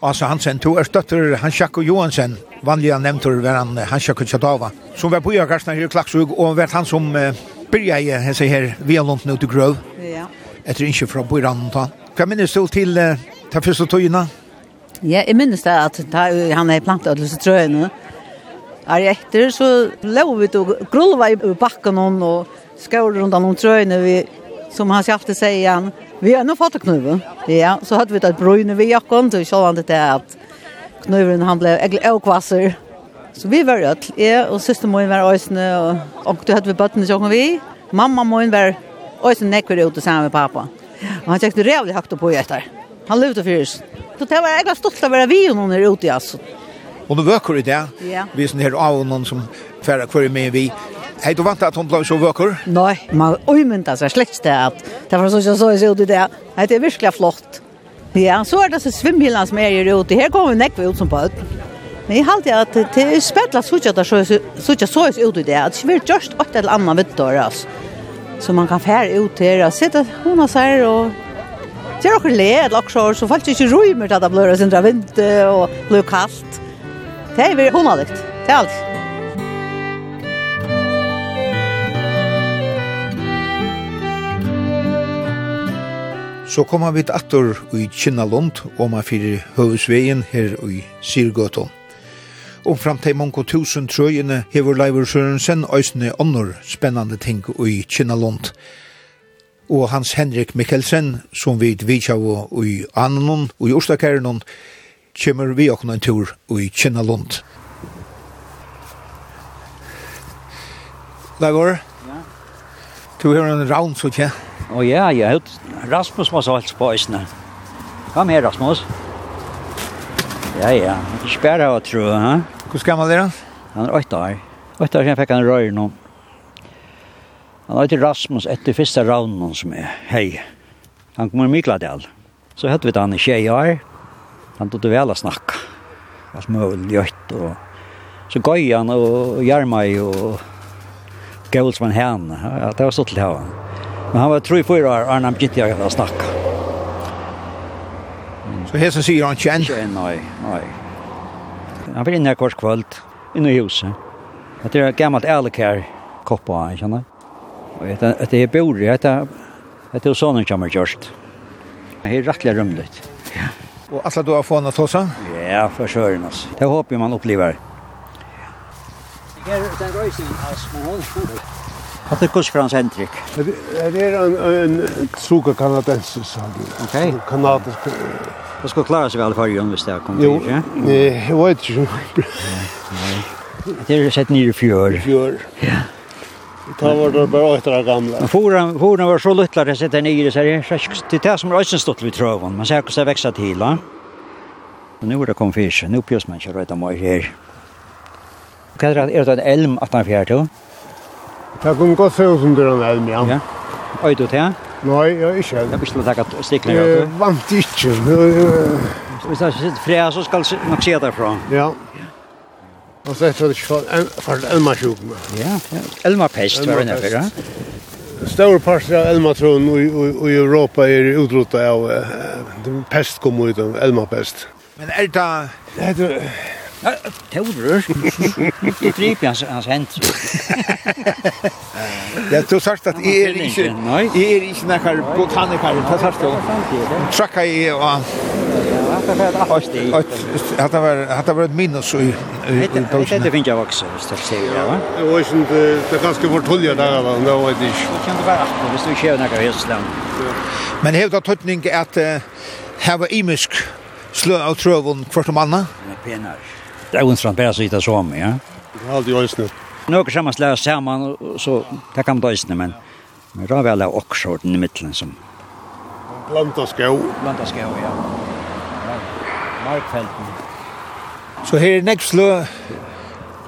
Asa Hansen, to er støtter Hansjako Johansen, vanliga nevntur var han Hansjako Tjadava, som var på bojarkarsna her i Klaksug, og var han som uh, byrja i hese her, vi har lånt nu til grøv, etter ikke fra Bojranta. Hva minnes du til uh, den første tøyene? Ja, jeg minnes det at da han er plantet alle disse trøyene. Er jeg etter, så lå vi til å grulle i bakken hon, og skåre rundt om trøyene vi, som han alltid sier han, vi har nå fått knuven. Ja, så hadde vi tatt brøyne vi jakken, så så han det til at knuven han ble egentlig avkvasser. Så vi var rødt, jeg og søster må var øsne, og, og du hadde vi bøttene som vi. Mamma må var Och sen nekker det ut og sammen med pappa. Og han tjekte rævlig hakt på etter. Han levde fyrst. Så det var egentlig stolt av å være vi og noen er ute, altså. Og du vøker i det, ja. vi som her av noen som færre kvar med vi. Hei, du vant at hun ble så vøker? Nei, man umynda seg slett det at det var så som så ut i det. Det er virkelig flott. Ja, så er det så svimhjellene som er ute. Her kommer vi ut som på øden. Men jeg halte at det er spedla suttja så ut i det, at det er just åtta eller annan vittår, altså. Så man kan fære ut her og sitte hona seg og Det er okkur led, laksjår, så faktisk ikke røymer til at det blir sindra vind og blir kaldt. Det er veldig honalikt, det er alt. Så kommer vi til atter i Kinnalund, og man fyrir høvesveien her i Sirgøton. Og fram til mange tusen trøyene hever Leivur Sørensen øysene ånder spennende ting i Kinnalund. Og Hans Henrik Mikkelsen, som vi vidtjav i Annon og i Orstakærenon, kommer vi åkne en tur i Kinnalund. Leivur, ja. du har en round, så ikke? Å ja, ja. Rasmus var så alt på øysene. Kom her, Rasmus. Rasmus. Ja, ja. Ikke av tro, ha? Hvor gammel er han? Han er åtte år. Åtte år siden fikk han røy nå. Han er til Rasmus etter første raunen som er hei. Han kommer i Mikladel. Så hette vi han i tjej år. Han tog det vel å snakke. Alt mulig gjøtt og... Så gøy han og Gjermai og Gølsman Hene. Ja, det var så til han. Men han var tro i fyra år, Arne, han begynte å snakke. Så hesen sier han kjent? Nei, nei. Han var inne her kors kvöld, inne i huset. Det er gammalt ærlig her, koppa, han, kjenner. Og etter jeg bor i, etter jeg sånn kommer kjørst. Det er rettelig rymlet. Ja. Og alle du har fått noe tåsa? Ja, for søren, altså. Det håper man opplever. Det er den røysen av små hånd. Att det kurs Frans Centric. Det är en en suga kanadensis. sak. Okej. Kanadisk. Det ska klara sig väl för ju om vi ska komma hit, ja. Nej, jag vet inte. Det är sett ner i fjör. Fjör. Ja. Ta var det bara åtta gamla. Foran foran var så luttlar det sitter nere så det är det som är ösen stått vid trövan. Man ser hur det växer till, va? Men nu är det konfis. Nu pjörs man kör rätt om här. Kan det är det en elm att man fjärde? Det kunne gått se ut under en elm, ja. Ja. Øy du til? Nei, jeg er ikke. Jeg bestiller takk at stikker jeg. Jeg vant ikke. Hvis jeg sitter fred, så skal nok se derfra. Ja. Og så etter det ikke for elmasjukene. Ja, ja. elmapest var det nedfør, ja. Stor part av elmatron i i, i Europa er utrota av uh, pest kom ut av elmapest. Men er det... Torur. Jeg driper hans, hans hent. Ja, du sagt at jeg er ikke, jeg er ikke nekker botanikar. det sagt du. Trakka i og... Hatta var hatta var ett minus i Det det finns jeg också hvis att ser det va. Det var sen det er kanske var tolja där då då vet jag. Det kan inte bara akkurat, hvis du ikke har noe några hästland. Men hevda tøtning at hava imisk slø av trøvun kvart om anna? er penere. Det er onsdag bare sitte som, ja. Det er alltid øyne. Nå kan man slære sammen, så det kan man øyne, men men det er vel også den i midten som... Blanda skau. Blanda skau, ja. Markfelten. Så her er nekst slå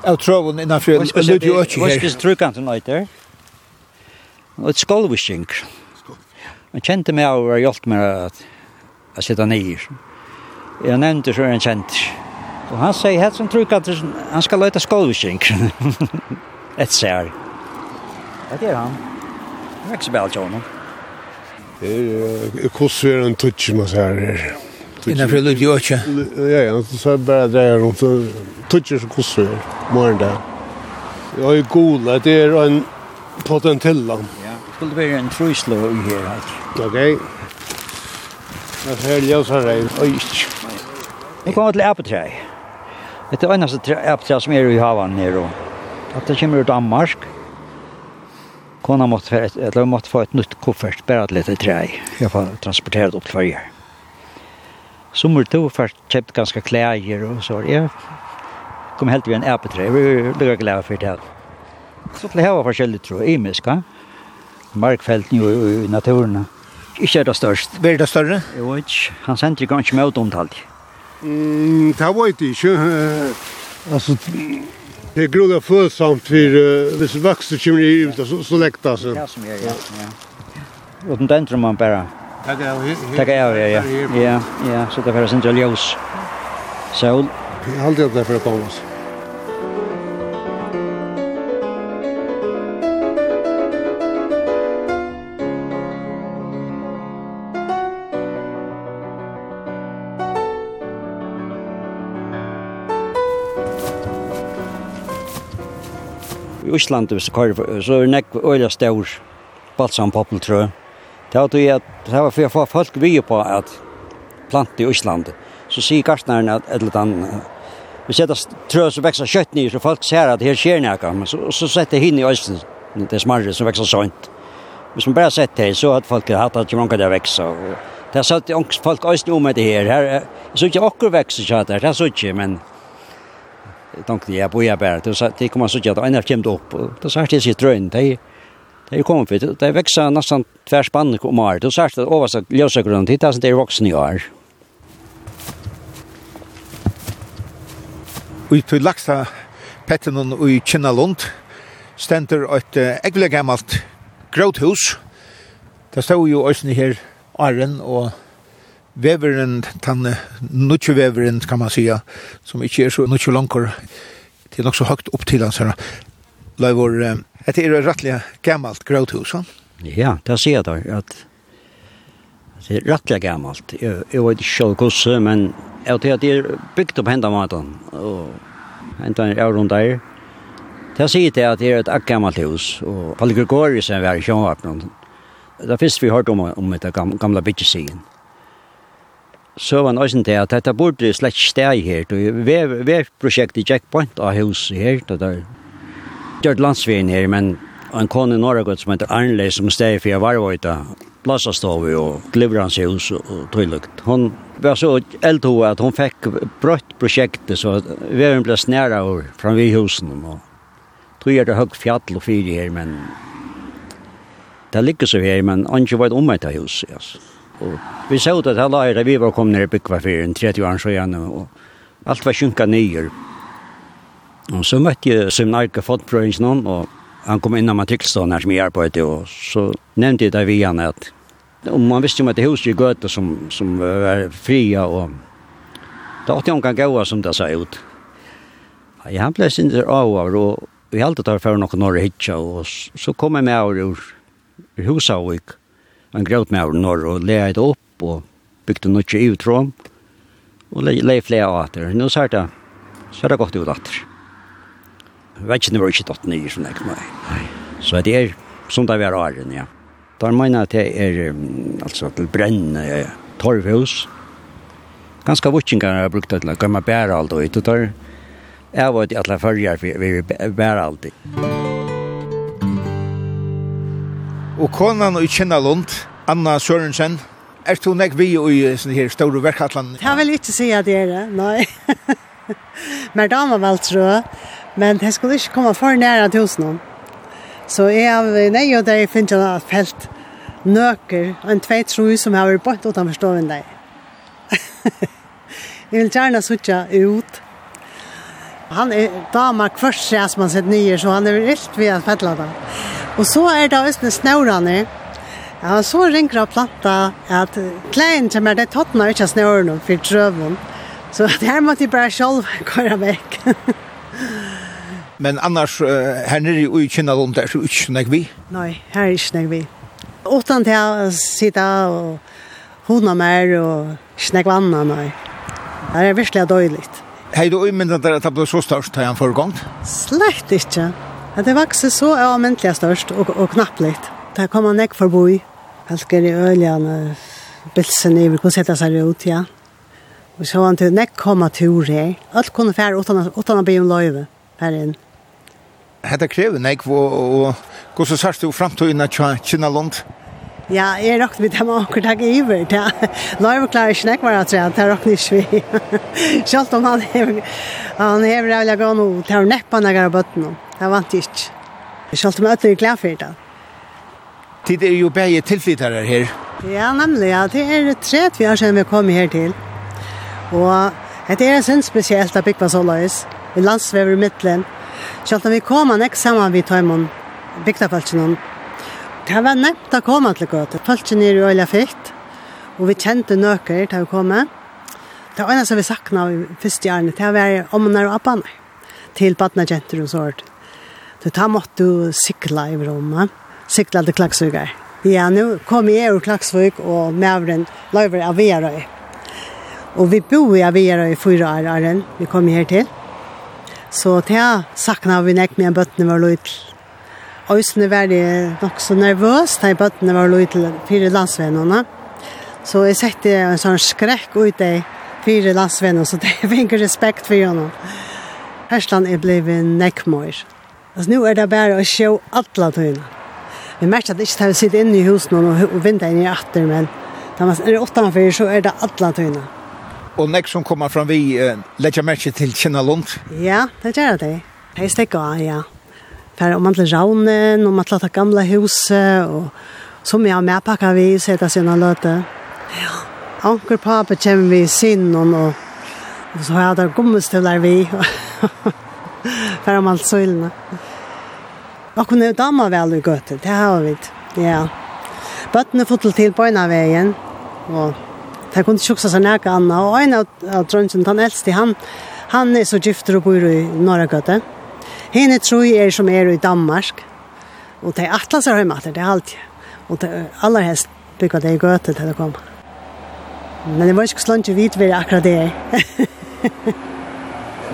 av tråden innanfor en lydde jo her. Hva skal trykkant nøyt der? Og et skolvishing. Han kjente meg av og har hjulpet meg at jeg sitter nye. Jeg nevnte så er han kjent. Og han sier helt som tror at han skal løyta skålviskink. Et sær. Det er han. Det er ikke så bra til honom. Hvordan er en tutsi man sier her? Innenfor lukt jo ikke? Ja, ja, så er bare det her rundt. Tutsi som hvordan er, morgen der. Jeg er god, det er en potentilla. Ja, skulle det være en truslo i her. Ok. Det er her ljøsar reil, og ikke. Vi kommer til Apetræ. Det är enaste tre som är i havan nere. Att det kommer ut Danmark. Kona måtte få ett, eller måtte få ett nytt koffert, bara ett lite trä. Jag får transporteret upp til farger. Sommer för først köpt ganska klær och så. Jag kom helt vid en æpetre. Vi ble glada för det. Så till här var forskjellig, tror jeg. Imiska. Markfält nu i naturen. Ikke er det størst. Blir det større? Jo, ikke. Han sendte ikke ganske med omtalt. Mm, det var inte inte. Alltså det är grodda följsamt för uh, hvis vuxna kommer ut så, så läkta så. Ja, som jag ja. ja. Och den tror man bara. Tack jag här. Tack jag ja. Ja, ja, så det är för sin ljus. Sol. Jag har alltid att det för att komma oss. i Ísland hvis kvar så er nekk øyla stor balsam popultrø. Det var det at det var for å få folk vi på at plante i Ísland. Så sier gartneren at et eller annet Vi setter trø som vekser kjøtt nye, så folk ser at her skjer nekka, men så, så setter hinne i Øysten, det smarre som vekser sånt. Hvis man bare sett det, så hadde folk hatt at ikke mange det vekser. Det har satt folk Øysten om det her. her så ikke akkur vekser kjøtt her, det er så ikke, men tanken jag boja bär det så det kommer så att en har kommet kommit upp. Det så här det sitter runt det det kommer för det växer nästan tvärspann kommer det så här det översa lösa grund det är det vuxna i år. Vi tog laksa petten og i Kinnalund stender et eglegammalt gråthus. Det stod jo også her Arren og veveren, den nutje veveren, kan man säga, som ikke er så nutje langer, det er nok så høyt opp til hans her. Leivor, det er rettelig gammalt gråthus, va? Ja, det ser jeg da, at det er rettelig gammalt. Jeg, jeg vet ikke selv hvordan, men jeg tror at det er bygd opp hendet maten, og hendet en av rundt der. Det sier det at det er et gammalt hus, og Palle Gregorius er vært i Sjønvarpen. Det er først vi hørte om, om det gamle byggesiden så var nøysen til at dette burde slett steg her. Hver prosjekt i Jackpoint av hus her, det er gjort landsvinn her, men en kone i Norge som heter Arnle, som steg for jeg var vøyta, plassastov og glivrandshus og tøylukt. Hun var så eldho at hun fikk brøtt prosjektet, så veren ble snæra over fra vi husen. Og tog er det høyt fjall og fyri her, men det ligger så her, men ikke var et omvendta hus, altså. Og vi så ut at her leire, vi var kommet ned i byggvarfyren, 30 år så igjen, og alt var sjunka nyer. Og så møtte jeg fått Fottbrøyngsen någon og han kom inn av matrikkelstående her som jeg ett og så nevnte jeg det vi han at om man visste om at det huset i Gøte som, som var fria, og det åtte han kan gåa som det sa ut. Jag han ble sin der av, og vi halte tar for noen norr hitja, og så kom jeg med av ur, ur huset, en grøt med over norr og leia det opp og bygde noe i utrom og leia le flere ater. Nå ser det, så er det godt ut ater. Vetsene var ikke tatt nye som jeg nei. Så det er som det var åren, ja. Da mener jeg at det er altså til brennende torvhus. Ganske vutsinger har brukt det til å gammel bære alt og ut. Det er jo at alle følger vi bære alt. Musikk Og konan og kjenna Lund, Anna Sørensen, er du nek vi i sånne her store verkatlan? Jeg vil ikke si at det er det, nei. Men damer vel, tror jeg. Men jeg skulle ikke komme for nære til hos noen. Så jeg nej och og finns ju jeg et felt nøker, en tvei tro som har vært bort uten forstående deg. jeg vil gjerne sitte ut. Han er damer kvørst, som han sett nye, så han er vilt ved at fettla det. Og så er det også snøvrene. Ja, så ringer jeg planta at klein kommer det tottene ikke snøvrene for drøven. Så det her måtte jeg bare selv gå vekk. Men annars, her nere i Kinnalund, er så ikke noe vi? Nei, her er ikke noe vi. Åttan til å sitte og hona mer og snakke vanna, nei. Det er virkelig døylig. Hei, du umyndet deg at det ble så størst, har han foregang? Slett ikke. Slekt ikke. Ja, det vokser så avmentelig størst og, og knappligt. Der kommer han ikke forbi. Helsker i øljene, bilsen i, hvordan setter seg ut, ja. Og så han til nek kommer tur her. Alt kunne fære utan å bli om løyve her inn. Hette krever nek, og hvordan sørst du fremtiden til Kina Lund? Ja. Ja, jeg råkte mitt hjemme akkurat takk iver. Nå er vi klare ikke nek bare at jeg råkte ikke vi. Selv om han hever, han hever jeg vil ha gått noe, det er neppa når jeg har. Det vant ikke. Selv om jeg er klar for det. Tid er jo bare tilflyttere her. Ja, nemlig. Ja. Det er tredje vi har siden vi kom her til. Og det er sånn spesielt av Bikva Soløys. Vi landsvever i midtelen. Selv om vi kommer han sammen vi tar imot bygdafalsen Det var nevnt å komme til gøte. Falsen er jo øyla fikt, og vi kjente nøker til å komme. Det var en som vi sakna i første gjerne, det var omnar og abbaner til badna jenter og sånt. Så da måtte du sikla i rommet, sikla til klaksvugar. Ja, nu kom jeg ur klaksvug og mævren løyver av Vierøy. Og vi bor i Vierøy i fyra år, vi kom her til. Så det sakna vi nek med en bøttene var løyt Øysene var det nok så nervøs da jeg bøttene var lov til fire landsvennerne. Så jeg sette en sånn skrekk ut i fire landsvennerne, så det er ikke respekt for henne. Hersland er blevet nekkmøyer. Altså nå er det bare å se alle tøyene. Vi merker at det ikke tar å sitte inne i huset husen og vinter inn i atter, men da man er åttenfor så er det alle tøyene. Og nekk som kommer fram vi, uh, legger merke til Kjennalund? Ja, det gjør det. Det er stikket, ja för om man till Raunen och man till gamla huset och som jag med packar vi sätta sina löte. Ja. Onkel pappa kommer vi sin och, och så har jag där gummistövlar vi. för om allt så illa. Och kunde damma väl i götet, det har vi. Ja. Bøttene får till till på ena vägen. Och det ikke tjuksa seg näka Anna. Og en av, av drönsen, den eldste, han, han er så gifter og bor i norra götet. Hene tror er som er i Danmark, og de atlasar hjemme det er alltid. Og de aller helst bygget det i gøte til det kom. Men det var ikke slant ikke vidt ved akkurat det er.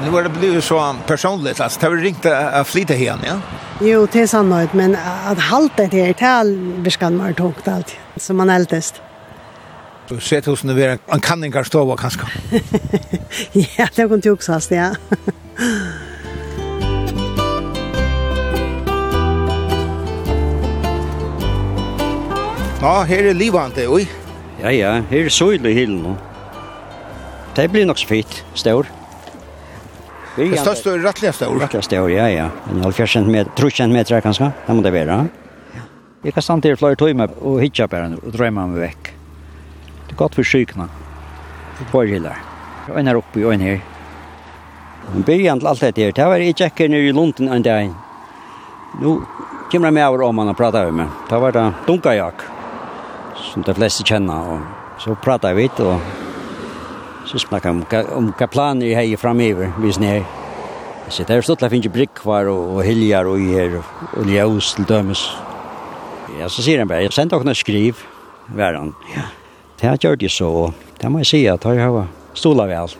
nu er det blivit så personligt, altså det har vi ringt att flytta igen, ja? Jo, det er sannolikt, men att halta det här tal beskan vara tungt alltid, som man eldest. Du ser hos nu vera en kanningar ståva kanske. ja, det kan ju också, ja. Ja, her er livante, oi. Ja, ja, her er søyle i hilen nå. Det blir nok så fint, stør. Det største er rettelig stør. Rettelig stør, ja, ja. En halv fjers centimeter, tro centimeter kanskje, det må det være. Jeg kan stand til flere timer og hitja på den og drømmer meg vekk. Det er godt for sykene. Det er bare hiller. En her oppe og en her. Men byrjan til alt dette her, det var jeg tjekker nere i Lunden en dag. Nå kommer jeg med over om han og prater med meg. Det var da dunka jakk som de fleste kjenner. Og så pratet vi litt, og så snakket om, om hva planer jeg har fremover, hvis ni er. Så det er stått at det finnes brikkvar og, og hiljar og gjer og ljøs til dømes. Ja, så sier han bare, jeg sendte dere skriv, hver han. Ja. Det har gjort det så, og det må jeg si at jeg har stola vel.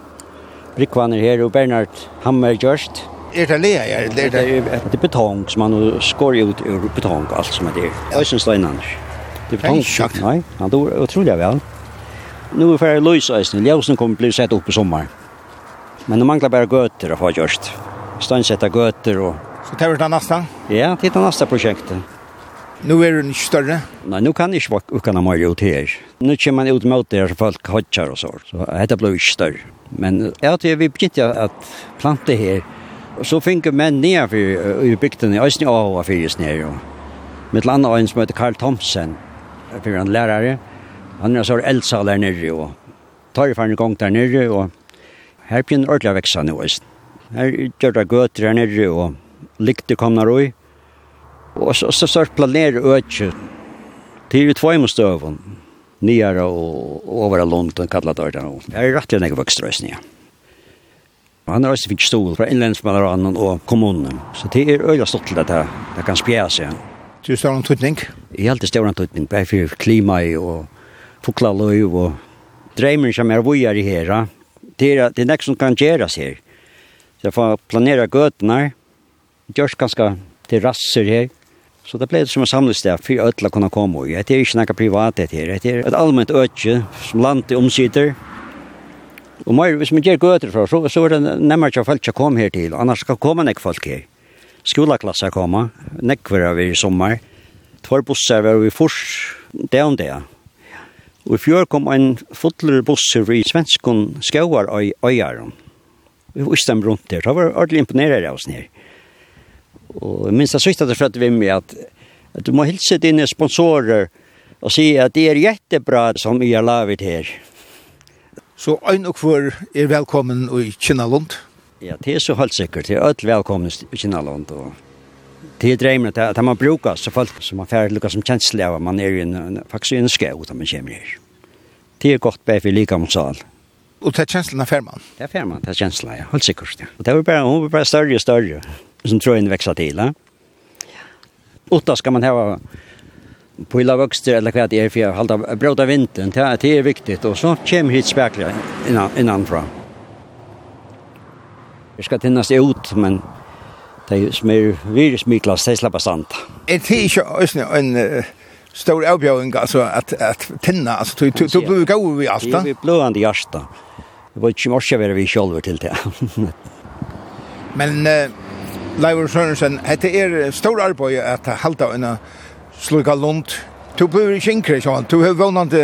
Brikkvann er her, og Bernhard Hammer Gjørst. Er det lea, ja? Det er betong, som man skår ut ur betong, alt som er der. Øysen Steinanders. Det var ikke sjakt. Nei, han dog utrolig vel. Nu er ferdig løsøysen. Ljøsen kommer bli sett opp i sommer. Men det mangler bare gøter å få gjørst. Stansette gøter og... Så det vi det neste? Ja, det er det neste prosjektet. Nu er den ikke større? Nei, nu kan ikke være ukan av meg ut her. Nå kommer man ut mot det her, så folk hodger og så. Så dette blir ikke større. Men jeg tror vi begynte at plante her. Og så finner menn ned i bygden, i Østene og Fyres nere. Mitt land og en som heter Karl Thomsen för en lärare. Han är så Elsa där nere och tar ju för en gång där nere och här blir en ordentlig växa nu. Här gör det gött där nere och likte kommer och och så så så planerar öch till ju två måste över nyare och över London kallat där då. Det är rätt en ja. Han har också fick stol från inlandsmalaren och kommunen. Så det är öjla stort till det här. Det kan spjära sig. Det er større en tutning? Jeg har alltid større en tøytning, bare for klima og fuklaløy og dreimer som er vujar i her. Det er, det er nek som kan gjeras her. Så jeg får planera gøtene, gjørs ganske til rasser her. Så det ble det som en samlested for ødla kunne komme i. Det er ikke noe privat det her. Det er et allment ødje som landet omsider. Og mer, hvis man gjør gøter fra, så, så er det nemmere ikke folk som kommer her til. Annars skal komme nek folk her skolaklasser komme, nekver vi i sommer, tvær busser var vi først, det om det. Og i fjør kom en fotler busser i svenskon skauar og øyaren. Vi visste dem rundt der, det var ordentlig imponerere av oss nere. Og jeg minns det sørste det for at vi med at, at du må hilse dine sponsorer og si at det er jättebra som vi har lavet her. Så ein og hver er velkommen og kjenner lundt. Ja, det er så helt sikkert. Det er alt velkomne i Kinaland. Og det er dreimer at, at man brukar så folk som man færre lukka som kjensle av. Man er en, faktisk en skau da man kommer her. Det er godt bare for lika mot sal. Og det er kjenslen av færman? Det er færman, det er kjenslen, ja. Helt sikkert, ja. Og det er bare, hun er bare større og større. Som tror jeg veksa til, ja. Uta skal man hava pula vokster eller hva det er for å halda bråta vinteren. Det er viktig, Og så kommer hit spekler innan, innanfra. Vi skal tinnas ut, men de som er virkelig smiklas, de slipper sant. Er det ikke også en stor avbjøring, altså, at, at tinna, altså, du, du, du gav i alt, da? Vi blå an i hjertet. Det var ikke morske være vi sjolver til det. Men uh, Leivor Sørensen, dette er stor arbeid at halda en slukka lund. Du blir ikke inkri, sånn. Du har vunnet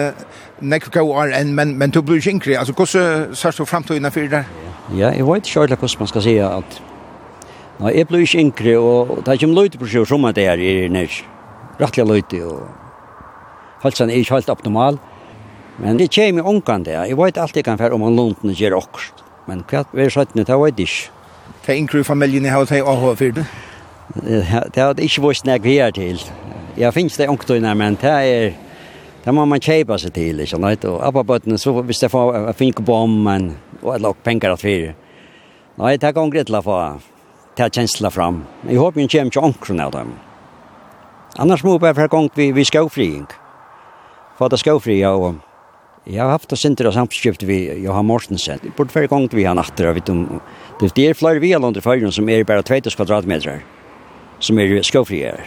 nekk gau år enn, men, men du blir ikke inkri. Altså, hvordan sørst du fremtiden for det? Ja. Ja, jeg vet ikke ordentlig hvordan man skal si at Nei, jeg blir ikke yngre, og det er ikke om løyte på seg som det er i nær. Rattelig løyte, og halsen er ikke helt optimal. Men det kommer i ångan det. Jeg vet alltid jeg kan fære om han lunden gjør okst. Men hva er sånn, det vet jeg ikke. Det er yngre familien i har til å for det? Det har ikke vært snakk vi er til. Jeg finnes det ångtøyene, men det er... Det må man kjøpe seg til, ikke sant? Og abba bøttene, så hvis jeg får finne på om, men og et lagt penger at fire. Nei, det er gongret til å få ta kjensla fram. Jeg håper jeg kommer til ånkron av dem. Annars må jeg bare for gong vi, vi skåfriing. Få det skåfri, ja, og jeg har haft og sinter av samskift vi Johan Mortensen. Jeg burde for gang vi han atter, vet om, det er flere vi i fyrir som er bare 20 kvadratmeter, som er skåfri her.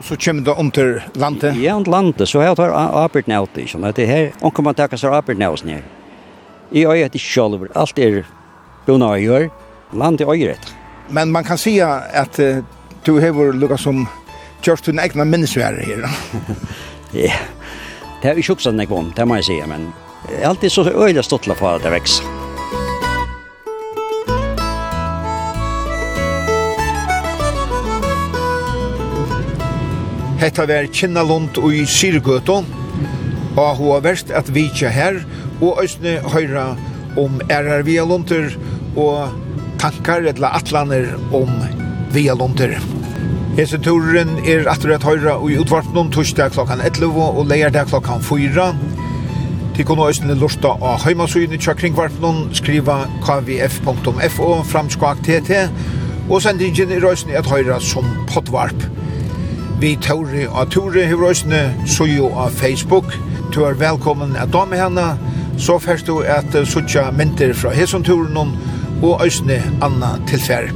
Så kommer det under landet? Ja, under landet, så jeg tar arbeid nøyt, det er her, om kan man takka seg arbeid nøyt nøyt I øye det sjølver. Alt er bona øyer. Landet øyer det. Men man kan säga att uh, du har lukket som kjørst din egna minnesvære her. Ja. Det har vi ikke oppsatt nek om, det må jeg si, men jeg er alltid så øyelig stottla for at det vekser. Hetta var Kinnalund og i Sirgøto, og hun har vært at vi ikke her, og østene høyra om ærar vialunter og tankar etla atlaner om vialunter. Hese turen er atter et høyra og i utvarpnum torsdag klokkan 11 og leierdag klokkan 4. Til kunne østene lorta av heimasugene tja kringvarpnum skriva kvf.fo framskak tt og sendingen er røysene et høyra som potvarp. Vi tauri av Tore i røysene, så jo av Facebook. Du er velkommen at dame henne, så først du at suttja myndir fra hesonturen og òsne anna tilfær.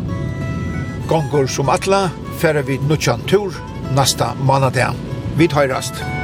Gongur som atla færre vi nutjan tur nasta manadag. Vi tøyrast.